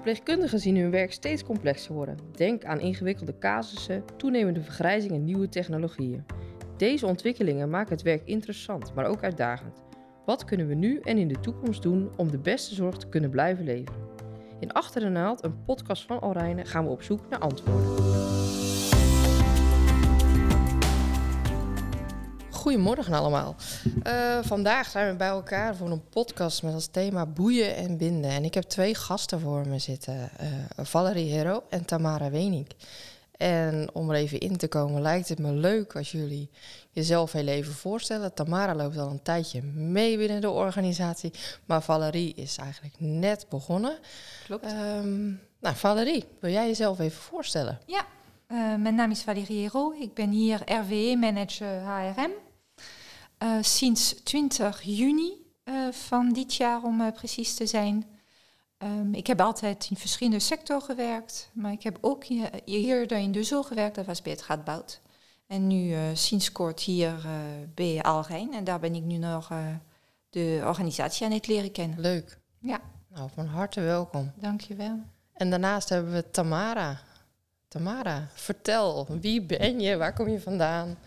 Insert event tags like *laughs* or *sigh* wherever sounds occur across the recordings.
Verpleegkundigen zien hun werk steeds complexer worden. Denk aan ingewikkelde casussen, toenemende vergrijzing en nieuwe technologieën. Deze ontwikkelingen maken het werk interessant, maar ook uitdagend. Wat kunnen we nu en in de toekomst doen om de beste zorg te kunnen blijven leveren? In Achter de Naald, een podcast van Alrijnen, gaan we op zoek naar antwoorden. Goedemorgen allemaal. Uh, vandaag zijn we bij elkaar voor een podcast met als thema boeien en binden. En ik heb twee gasten voor me zitten, uh, Valerie Hero en Tamara Wenink. En om er even in te komen, lijkt het me leuk als jullie jezelf heel even voorstellen. Tamara loopt al een tijdje mee binnen de organisatie, maar Valerie is eigenlijk net begonnen. Klopt. Um, nou, Valerie, wil jij jezelf even voorstellen? Ja, uh, mijn naam is Valerie Hero. Ik ben hier RWE-manager HRM. Uh, sinds 20 juni uh, van dit jaar, om uh, precies te zijn. Um, ik heb altijd in verschillende sectoren gewerkt, maar ik heb ook eerder in de zorg gewerkt, dat was bij het Radboud. En nu sinds kort hier bij Alrijn en daar ben ik nu nog de organisatie aan het leren kennen. Leuk. Ja. Nou, van harte welkom. Dankjewel. En daarnaast hebben we Tamara. Tamara, vertel, wie ben je? Waar kom je vandaan?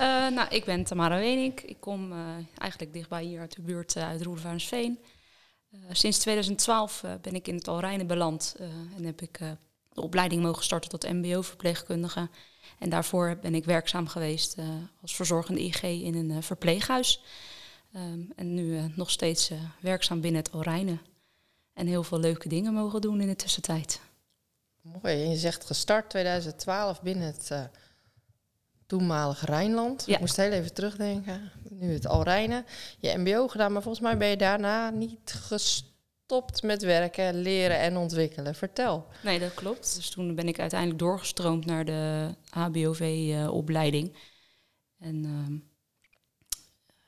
Uh, nou, ik ben Tamara Wenink. Ik kom uh, eigenlijk dichtbij hier uit de buurt uh, uit Roervaarnsveen. sinds 2012 ben ik in het Alrijnen beland en heb ik de opleiding mogen starten tot mbo-verpleegkundige. En daarvoor ben ik werkzaam geweest als verzorgende IG in een verpleeghuis. Um, en nu nog steeds werkzaam binnen het Alrijnen. En heel veel leuke dingen mogen doen in de tussentijd. Mooi. En je zegt gestart 2012 binnen het uh, toenmalige Rijnland. Ja. Ik moest heel even terugdenken. Nu het Alrijnen. Je MBO gedaan, maar volgens mij ben je daarna niet gestopt met werken, leren en ontwikkelen. Vertel. Nee, dat klopt. Dus toen ben ik uiteindelijk doorgestroomd naar de HBOV-opleiding. Uh, en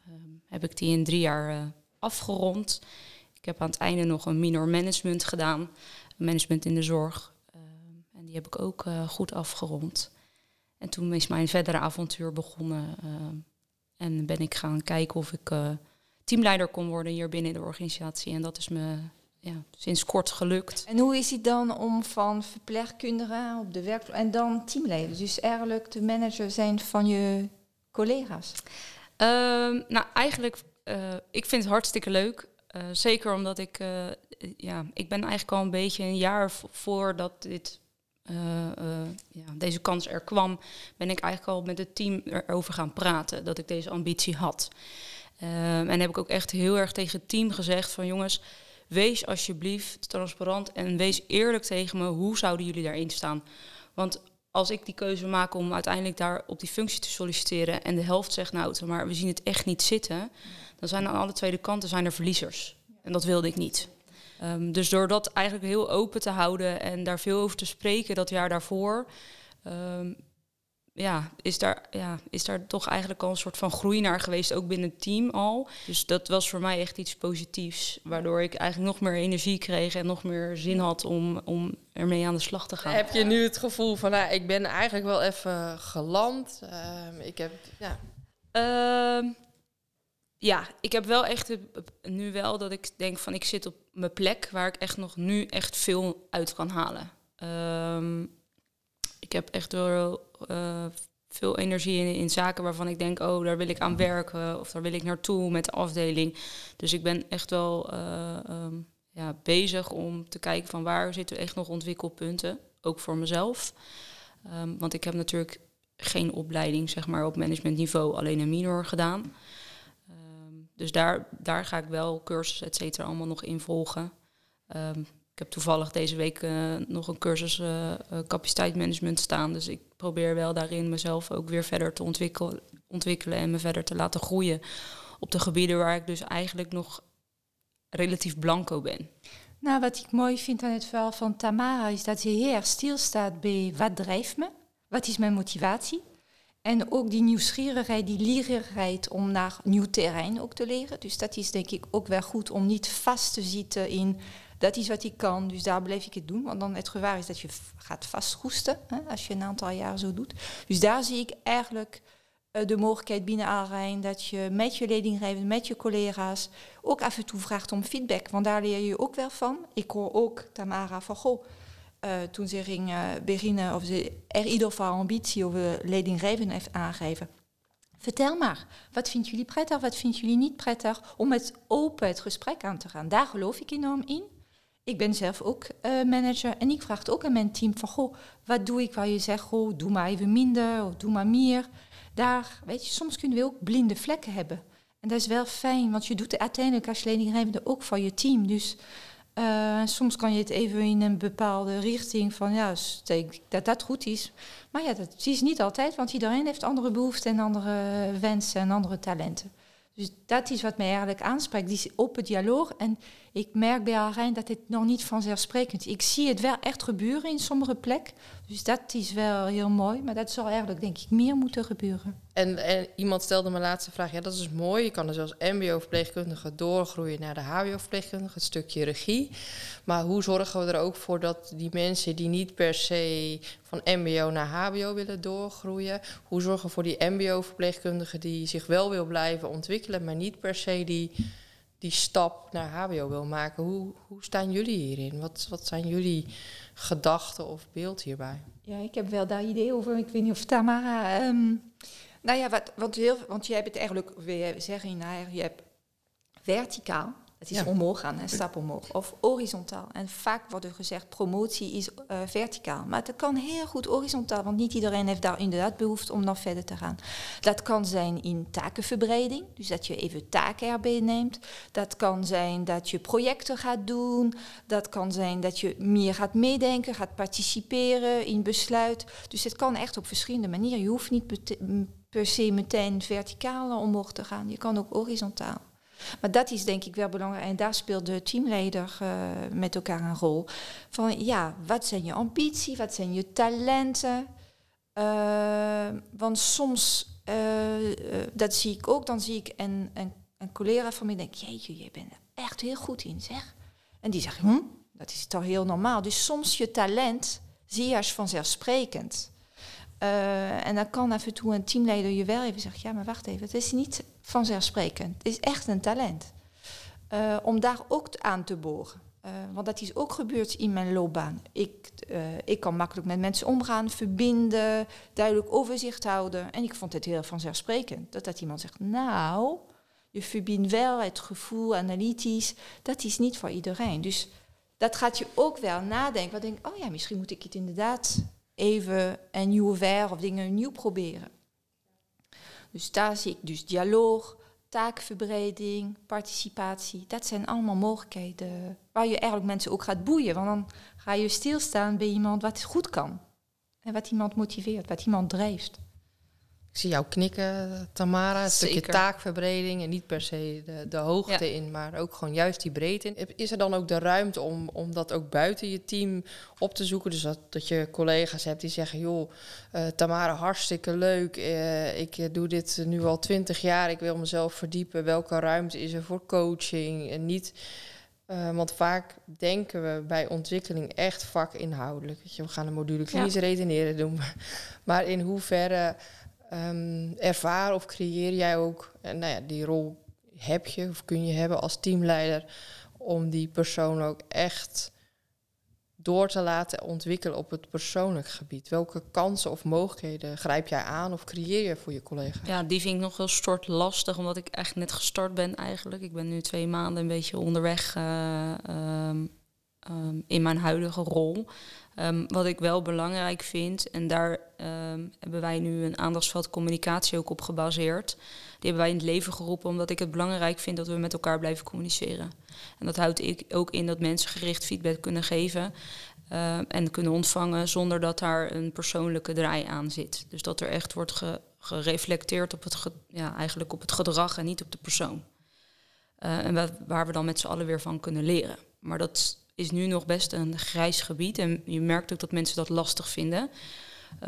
uh, heb ik die in drie jaar uh, afgerond. Ik heb aan het einde nog een minor management gedaan. Management in de zorg. Die heb ik ook uh, goed afgerond. En toen is mijn verdere avontuur begonnen. Uh, en ben ik gaan kijken of ik uh, teamleider kon worden hier binnen de organisatie. En dat is me ja, sinds kort gelukt. En hoe is het dan om van verpleegkundige op de werkvloer en dan teamleider? Dus eigenlijk de manager zijn van je collega's? Ehm, nou, eigenlijk, ik vind het hartstikke leuk. zeker omdat ik, ja, ik ben eigenlijk al een beetje een jaar voordat dit ja, deze kans er kwam, ben ik eigenlijk al met het team erover gaan praten dat ik deze ambitie had. Uh, en heb ik ook echt heel erg tegen het team gezegd van jongens, wees alsjeblieft transparant en wees eerlijk tegen me, hoe zouden jullie daarin staan? Want als ik die keuze maak om uiteindelijk daar op die functie te solliciteren en de helft zegt nou, maar we zien het echt niet zitten, dan zijn aan alle twee kanten zijn er verliezers. En dat wilde ik niet. Um, dus door dat eigenlijk heel open te houden en daar veel over te spreken dat jaar daarvoor, um, ja, is daar, ja, is daar toch eigenlijk al een soort van groei naar geweest, ook binnen het team al. Dus dat was voor mij echt iets positiefs, waardoor ik eigenlijk nog meer energie kreeg en nog meer zin had om, om ermee aan de slag te gaan. Heb je nu het gevoel van, nou, ik ben eigenlijk wel even geland? Uh, ik heb, ja. Uh, ja, ik heb wel echt nu wel dat ik denk van ik zit op mijn plek waar ik echt nog nu echt veel uit kan halen. Um, ik heb echt wel uh, veel energie in, in, zaken waarvan ik denk, oh, daar wil ik aan werken of daar wil ik naartoe met de afdeling. Dus ik ben echt wel uh, um, ja, bezig om te kijken van waar zitten echt nog ontwikkelpunten, ook voor mezelf. Um, want ik heb natuurlijk geen opleiding zeg maar, op managementniveau, alleen een minor gedaan. Dus daar, daar ga ik wel cursussen, et cetera, allemaal nog in volgen. Um, ik heb toevallig deze week uh, nog een cursus uh, capaciteitsmanagement staan. Dus ik probeer wel daarin mezelf ook weer verder te ontwikkelen, ontwikkelen en me verder te laten groeien. Op de gebieden waar ik dus eigenlijk nog relatief blanco ben. Nou, wat ik mooi vind aan het verhaal van Tamara is dat ze heel stilstaat bij wat drijft me, wat is mijn motivatie. En ook die nieuwsgierigheid, die leerigheid om naar nieuw terrein ook te leren. Dus dat is denk ik ook wel goed om niet vast te zitten in dat is wat ik kan, dus daar blijf ik het doen. Want dan het gevaar is dat je gaat vastgoesten hè, als je een aantal jaar zo doet. Dus daar zie ik eigenlijk eh, de mogelijkheid binnen Alrijn dat je met je leidinggevende, met je collega's ook af en toe vraagt om feedback. Want daar leer je ook wel van. Ik hoor ook Tamara van goh. Uh, toen ze ging beginnen, of ze er ieder geval ambitie over leidinggevende heeft aangegeven. Vertel maar, wat vinden jullie prettig, wat vinden jullie niet prettig, om met open het gesprek aan te gaan. Daar geloof ik enorm in. Ik ben zelf ook uh, manager en ik vraag ook aan mijn team van, goh, wat doe ik waar je zegt, goh, doe maar even minder of doe maar meer. Daar, weet je, soms kunnen we ook blinde vlekken hebben. En dat is wel fijn, want je doet het uiteindelijk als leidinggevende ook voor je team. Dus uh, soms kan je het even in een bepaalde richting van, ja, dat dat goed is. Maar ja, dat is niet altijd, want iedereen heeft andere behoeften en andere wensen en andere talenten. Dus dat is wat mij eigenlijk aanspreekt, die open dialoog. En ik merk bij Alrijn dat het nog niet vanzelfsprekend is. Ik zie het wel echt gebeuren in sommige plekken. Dus dat is wel heel mooi. Maar dat zal eigenlijk, denk ik, meer moeten gebeuren. En, en iemand stelde me laatste vraag. Ja, dat is mooi. Je kan er zelfs mbo-verpleegkundige doorgroeien naar de hbo-verpleegkundige. Het stukje regie. Maar hoe zorgen we er ook voor dat die mensen die niet per se van mbo naar hbo willen doorgroeien... hoe zorgen we voor die mbo-verpleegkundige die zich wel wil blijven ontwikkelen... maar niet per se die die stap naar HBO wil maken. Hoe, hoe staan jullie hierin? Wat, wat zijn jullie gedachten of beeld hierbij? Ja, ik heb wel daar idee over. Ik weet niet of Tamara. Um, nou ja, wat, want je hebt het eigenlijk, we zeggen, nou, je hebt verticaal het is omhoog gaan, een stap omhoog. Of horizontaal. En vaak wordt er gezegd, promotie is uh, verticaal. Maar het kan heel goed horizontaal, want niet iedereen heeft daar inderdaad behoefte om nog verder te gaan. Dat kan zijn in takenverbreding, dus dat je even taken erbij neemt. Dat kan zijn dat je projecten gaat doen. Dat kan zijn dat je meer gaat meedenken, gaat participeren in besluit. Dus het kan echt op verschillende manieren. Je hoeft niet per se meteen verticaal omhoog te gaan. Je kan ook horizontaal. Maar dat is denk ik wel belangrijk. En daar speelt de teamleider uh, met elkaar een rol. Van ja, wat zijn je ambitie? Wat zijn je talenten? Uh, want soms, uh, dat zie ik ook, dan zie ik een, een, een collega van mij denk, jeetje, je bent er echt heel goed in, zeg. En die zegt, hm, dat is toch heel normaal. Dus soms je talent zie je als vanzelfsprekend. En dan kan af en toe een teamleider je wel even zeggen, ja, maar wacht even, het is niet vanzelfsprekend. Het is echt een talent. Uh, om daar ook aan te boren. Uh, want dat is ook gebeurd in mijn loopbaan. Ik, ik kan makkelijk met mensen omgaan, verbinden, duidelijk overzicht houden. En ik vond het heel vanzelfsprekend. Dat dat iemand zegt, nou, je verbindt wel het gevoel, analytisch. Dat is niet voor iedereen. Dus dat gaat je ook wel nadenken. Wat denk, oh ja, misschien moet ik het inderdaad even een nieuwe ver of dingen nieuw proberen. Dus daar zie ik dus dialoog, taakverbreding, participatie. Dat zijn allemaal mogelijkheden waar je eigenlijk mensen ook gaat boeien. Want dan ga je stilstaan bij iemand wat goed kan. En wat iemand motiveert, wat iemand drijft. Zie jou knikken, Tamara. Een stukje taakverbreding en niet per se de, de hoogte in, maar ook gewoon juist die breedte in. Is er dan ook de ruimte om, om dat ook buiten je team op te zoeken? Dus dat, dat je collega's hebt die zeggen, joh, uh, Tamara, hartstikke leuk. Uh, ik doe dit nu al twintig jaar, ik wil mezelf verdiepen. Welke ruimte is er voor coaching? En niet... Uh, want vaak denken we bij ontwikkeling echt vakinhoudelijk. Weet je, we gaan een module klinische ja. redeneren doen. *laughs* Maar in hoeverre um, ervaar of creëer jij ook, en nou ja, die rol heb je of kun je hebben als teamleider om die persoon ook echt door te laten ontwikkelen op het persoonlijk gebied? Welke kansen of mogelijkheden grijp jij aan of creëer je voor je collega? Ja, die vind ik nog heel stort lastig, omdat ik echt net gestart ben eigenlijk. Ik ben nu twee maanden een beetje onderweg uh, um, um, in mijn huidige rol. Um, wat ik wel belangrijk vind, en daar um, hebben wij nu een aandachtsveld communicatie ook op gebaseerd. Die hebben wij in het leven geroepen omdat ik het belangrijk vind dat we met elkaar blijven communiceren. En dat houdt ik ook in dat mensen gericht feedback kunnen geven en kunnen ontvangen zonder dat daar een persoonlijke draai aan zit. Dus dat er echt wordt ge gereflecteerd op het, ja, eigenlijk op het gedrag en niet op de persoon. Uh, en waar we dan met z'n allen weer van kunnen leren. Maar dat is nu nog best een grijs gebied. En je merkt ook dat mensen dat lastig vinden.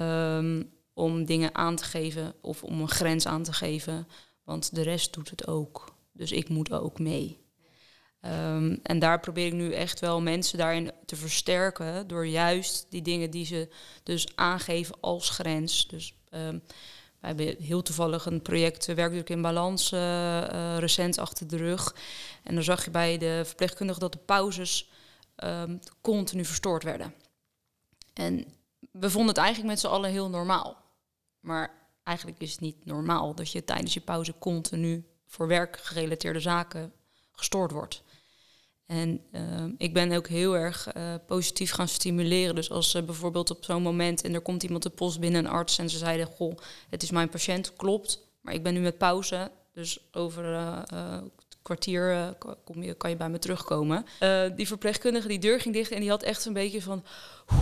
Um, om dingen aan te geven of om een grens aan te geven. Want de rest doet het ook. Dus ik moet ook mee. Um, en daar probeer ik nu echt wel mensen daarin te versterken. Door juist die dingen die ze dus aangeven als grens. Dus um, wij hebben heel toevallig een project uh, Werkdruk in Balans uh, recent achter de rug. En dan zag je bij de verpleegkundigen dat de pauzes um, continu verstoord werden. En we vonden het eigenlijk met z'n allen heel normaal. Maar eigenlijk is het niet normaal dat je tijdens je pauze continu voor werkgerelateerde zaken gestoord wordt. En uh, ik ben ook heel erg uh, positief gaan stimuleren. Dus als uh, bijvoorbeeld op zo'n moment en er komt iemand de post binnen, een arts, en ze zeiden: Goh, het is mijn patiënt, klopt, maar ik ben nu met pauze. Dus over kwartier kom je, kan je bij me terugkomen. die verpleegkundige, die deur ging dicht en die had echt een beetje van.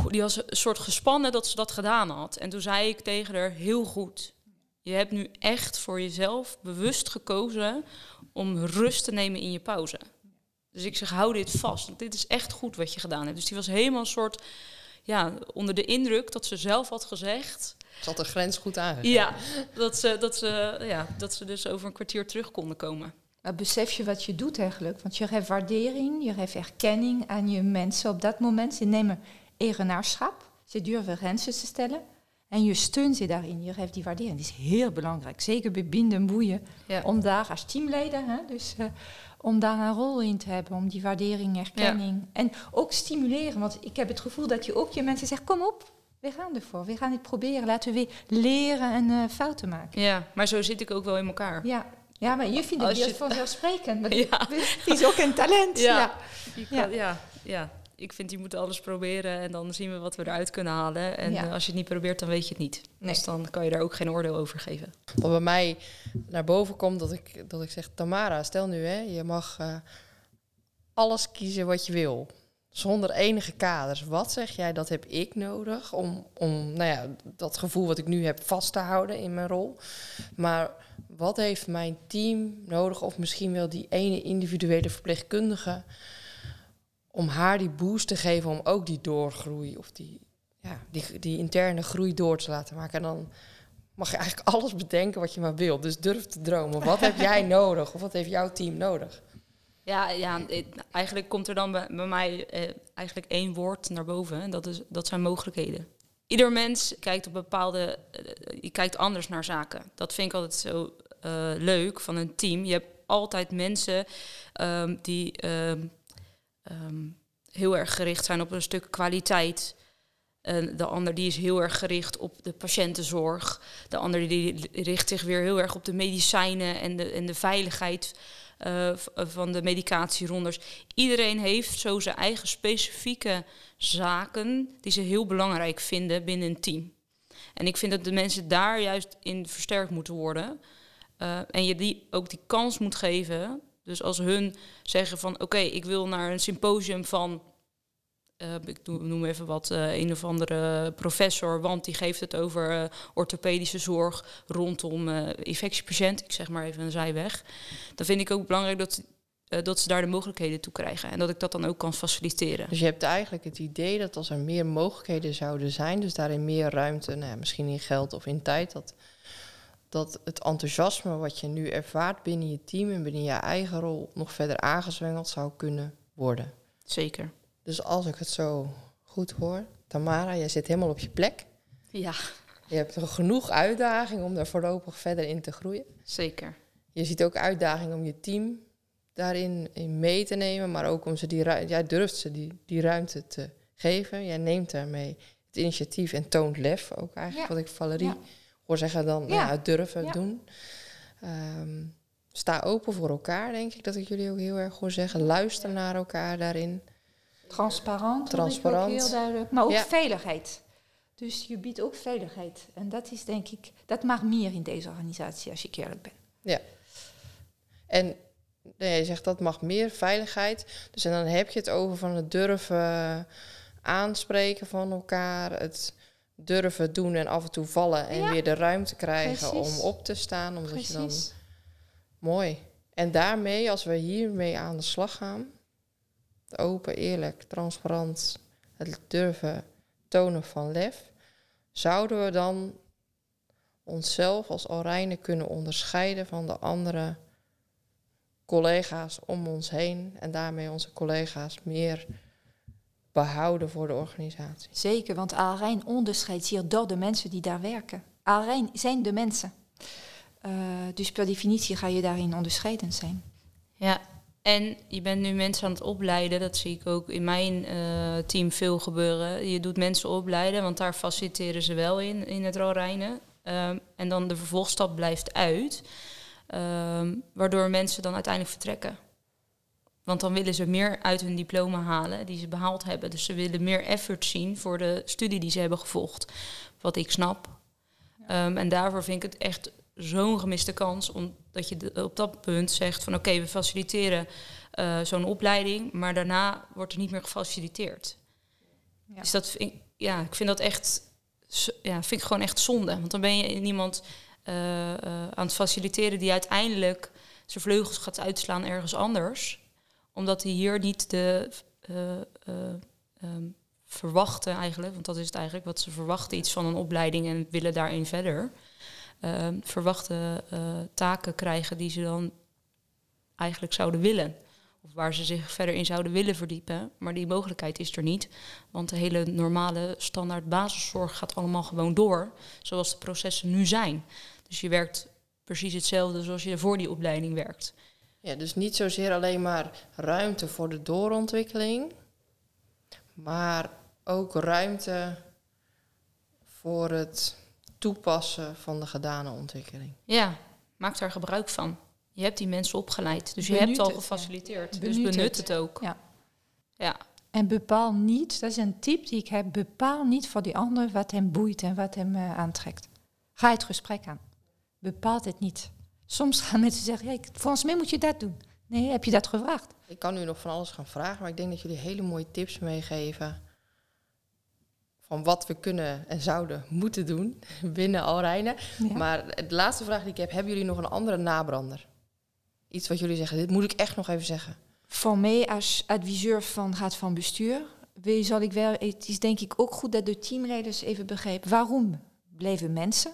Die was een soort gespannen dat ze dat gedaan had. En toen zei ik tegen haar: Heel goed. Je hebt nu echt voor jezelf bewust gekozen om rust te nemen in je pauze. Dus ik zeg, hou dit vast. Want dit is echt goed wat je gedaan hebt. Dus die was helemaal een soort, ja, onder de indruk dat ze zelf had gezegd. Ze had de grens goed aangegeven. Ja, dat ze, dat, ze, ja, dat ze dus over een kwartier terug konden komen. Maar besef je wat je doet eigenlijk? Want je geeft waardering, je geeft erkenning aan je mensen op dat moment. Ze nemen eigenaarschap, ze durven grenzen te stellen. En je steunt ze daarin, je geeft die waardering. Die is heel belangrijk, zeker bij binden en boeien. Ja. Om daar als teamleden, hè, dus uh, om daar een rol in te hebben, om die waardering, erkenning. En ook stimuleren, want ik heb het gevoel dat je ook je mensen zegt, kom op, we gaan ervoor, we gaan dit proberen, laten we weer leren en uh, fouten maken. Ja, maar zo zit ik ook wel in elkaar. Ja, ja maar je vindt het je... vanzelfsprekend. Maar *laughs* Ja. Het is ook een talent. Ja. Ja. Ja. kan- ja. ja, Ik vind, die moet alles proberen en dan zien we wat we eruit kunnen halen. En Ja. eh, als je het niet probeert, dan weet je het niet. Nee. Dus dan kan je daar ook geen oordeel over geven. Wat bij mij naar boven komt, dat ik, dat ik zeg... Tamara, stel nu, hè, je mag eh, alles kiezen wat je wil. Zonder enige kaders. Wat zeg jij, dat heb ik nodig om, om nou ja, dat gevoel wat ik nu heb vast te houden in mijn rol. Maar wat heeft mijn team nodig, of misschien wel die ene individuele verpleegkundige, om haar die boost te geven om ook die doorgroei of die, ja, die, die interne groei door te laten maken. En dan mag je eigenlijk *laughs* alles bedenken wat je maar wil. Dus durf te dromen. Wat heb *laughs* jij nodig? Of wat heeft jouw team nodig? Ja, ja eigenlijk komt er dan bij, bij mij eh, eigenlijk één woord naar boven. En dat, is, dat zijn mogelijkheden. Ieder mens kijkt op bepaalde... eh, je kijkt anders naar zaken. Dat vind ik altijd zo eh, leuk van een team. Je hebt altijd mensen ehm, die ehm, ehm, heel erg gericht zijn op een stuk kwaliteit. En de ander die is heel erg gericht op de patiëntenzorg. De ander die richt zich weer heel erg op de medicijnen en de, en de veiligheid eh, v- van de medicatierondes. Iedereen heeft zo zijn eigen specifieke zaken die ze heel belangrijk vinden binnen een team. En ik vind dat de mensen daar juist in versterkt moeten worden. Eh, en je die ook die kans moet geven. Dus als hun zeggen van oké, ik wil naar een symposium van eh, ik noem even wat, eh, een of andere professor, want die geeft het over eh, orthopedische zorg rondom infectiepatiënt. Ik zeg maar even een zijweg. Dan vind ik ook belangrijk dat, dat ze daar de mogelijkheden toe krijgen en dat ik dat dan ook kan faciliteren. Dus je hebt eigenlijk het idee dat als er meer mogelijkheden zouden zijn, dus daarin meer ruimte, nou ja, misschien in geld of in tijd, dat, dat het enthousiasme wat je nu ervaart binnen je team en binnen je eigen rol nog verder aangezwengeld zou kunnen worden. Zeker. Dus als ik het zo goed hoor, Tamara, jij zit helemaal op je plek. Ja, Je hebt genoeg uitdaging om daar voorlopig verder in te groeien. zeker. Je ziet ook uitdaging om je team daarin in mee te nemen, maar ook om ze die ruimte, jij durft ze die, die ruimte te geven. Jij neemt daarmee het initiatief en toont lef ook eigenlijk, Ja. wat ik Valerie Ja. hoor zeggen dan, nou Ja. het durven doen. Ehm, sta open voor elkaar, denk ik dat ik jullie ook heel erg hoor zeggen. Luister naar elkaar daarin. Transparant, heel duidelijk. Maar ook Ja. veiligheid. Dus je biedt ook veiligheid. En dat is denk ik, dat mag meer in deze organisatie, als ik eerlijk ben. En nee, je zegt dat mag meer veiligheid. Dus en dan heb je het over van het durven aanspreken van elkaar. Het durven doen en af en toe vallen. En Ja, weer de ruimte krijgen precies. om op te staan. Omdat je dan... Precies. Mooi. En daarmee, als we hiermee aan de slag gaan... Open, eerlijk, transparant. Het durven tonen van lef. Zouden we dan onszelf als Alrijnen kunnen onderscheiden van de andere collega's om ons heen en daarmee onze collega's meer behouden voor de organisatie. Zeker, want Alrijn onderscheidt zich door de mensen die daar werken. Alleen zijn de mensen. Uh, dus per definitie ga je daarin onderscheidend zijn. Ja, en je bent nu mensen aan het opleiden. Dat zie ik ook in mijn uh, team veel gebeuren. Je doet mensen opleiden, want daar faciliteren ze wel in, in het rolrijnen. Um, en dan de vervolgstap blijft uit. Um, waardoor mensen dan uiteindelijk vertrekken. Want dan willen ze meer uit hun diploma halen die ze behaald hebben. Dus ze willen meer effort zien voor de studie die ze hebben gevolgd. Wat ik snap. Ja. Um, en daarvoor vind ik het echt zo'n gemiste kans. Omdat je op dat punt zegt van oké, okay, we faciliteren uh, zo'n opleiding. Maar daarna wordt er niet meer gefaciliteerd. Ja. Dus dat vind, ja, ik vind dat echt ja, vind ik gewoon echt zonde. Want dan ben je iemand uh, uh, aan het faciliteren die uiteindelijk zijn vleugels gaat uitslaan ergens anders. Omdat hij hier niet de um, verwachten eigenlijk, want dat is het eigenlijk wat ze verwachten, iets van een opleiding en willen daarin verder. Ehm, verwachte taken krijgen die ze dan eigenlijk zouden willen of waar ze zich verder in zouden willen verdiepen. Maar die mogelijkheid is er niet. Want de hele normale standaard basiszorg gaat allemaal gewoon door. Zoals de processen nu zijn. Dus je werkt precies hetzelfde zoals je voor die opleiding werkt. Ja, dus niet zozeer alleen maar ruimte voor de doorontwikkeling. Maar ook ruimte voor het toepassen van de gedane ontwikkeling. Ja, maak daar gebruik van. Je hebt die mensen opgeleid, dus je hebt al gefaciliteerd. Ja. Dus benut het. ook. Ja. ja. En bepaal niet, dat is een tip die ik heb, bepaal niet voor die ander wat hem boeit en wat hem uh, aantrekt. Ga het gesprek aan. Bepaal het niet. Soms gaan *laughs* mensen zeggen, hey, volgens mij moet je dat doen. Nee, heb je dat gevraagd? Ik kan nu nog van alles gaan vragen, maar ik denk dat jullie hele mooie tips meegeven van wat we kunnen en zouden moeten doen *laughs* binnen Alrijnen. Ja. Maar de laatste vraag die ik heb, hebben jullie nog een andere nabrander? Iets wat jullie zeggen, dit moet ik echt nog even zeggen. Voor mij als adviseur van Raad van Bestuur zal ik wel, het is denk ik ook goed dat de teamleiders even begrijpen waarom blijven mensen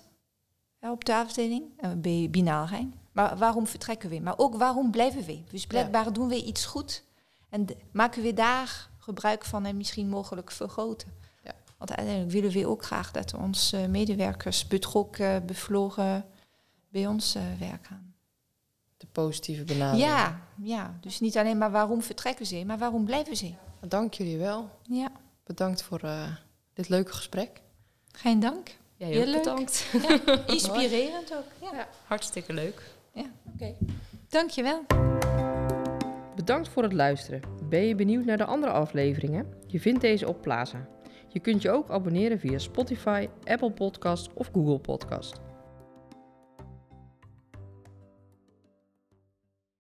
op de afdeling uh, bij. Maar waarom vertrekken we? Maar ook waarom blijven we? Dus blijkbaar ja. doen we iets goed en maken we daar gebruik van en misschien mogelijk vergroten. Want uiteindelijk willen we ook graag dat onze medewerkers betrokken, bevlogen bij ons uh, werken positieve benadering. Ja, ja, dus niet alleen maar waarom vertrekken ze, maar waarom blijven ze. Dank jullie wel. Ja. Bedankt voor uh, dit leuke gesprek. Geen dank. Ja, heel leuk. bedankt. Ja, inspirerend ook. Ja. ja. hartstikke leuk. Ja, oké. Okay. Dankjewel. Bedankt voor het luisteren. Ben je benieuwd naar de andere afleveringen? Je vindt deze op Plaza. Je kunt je ook abonneren via Spotify, Apple Podcast of Google Podcast.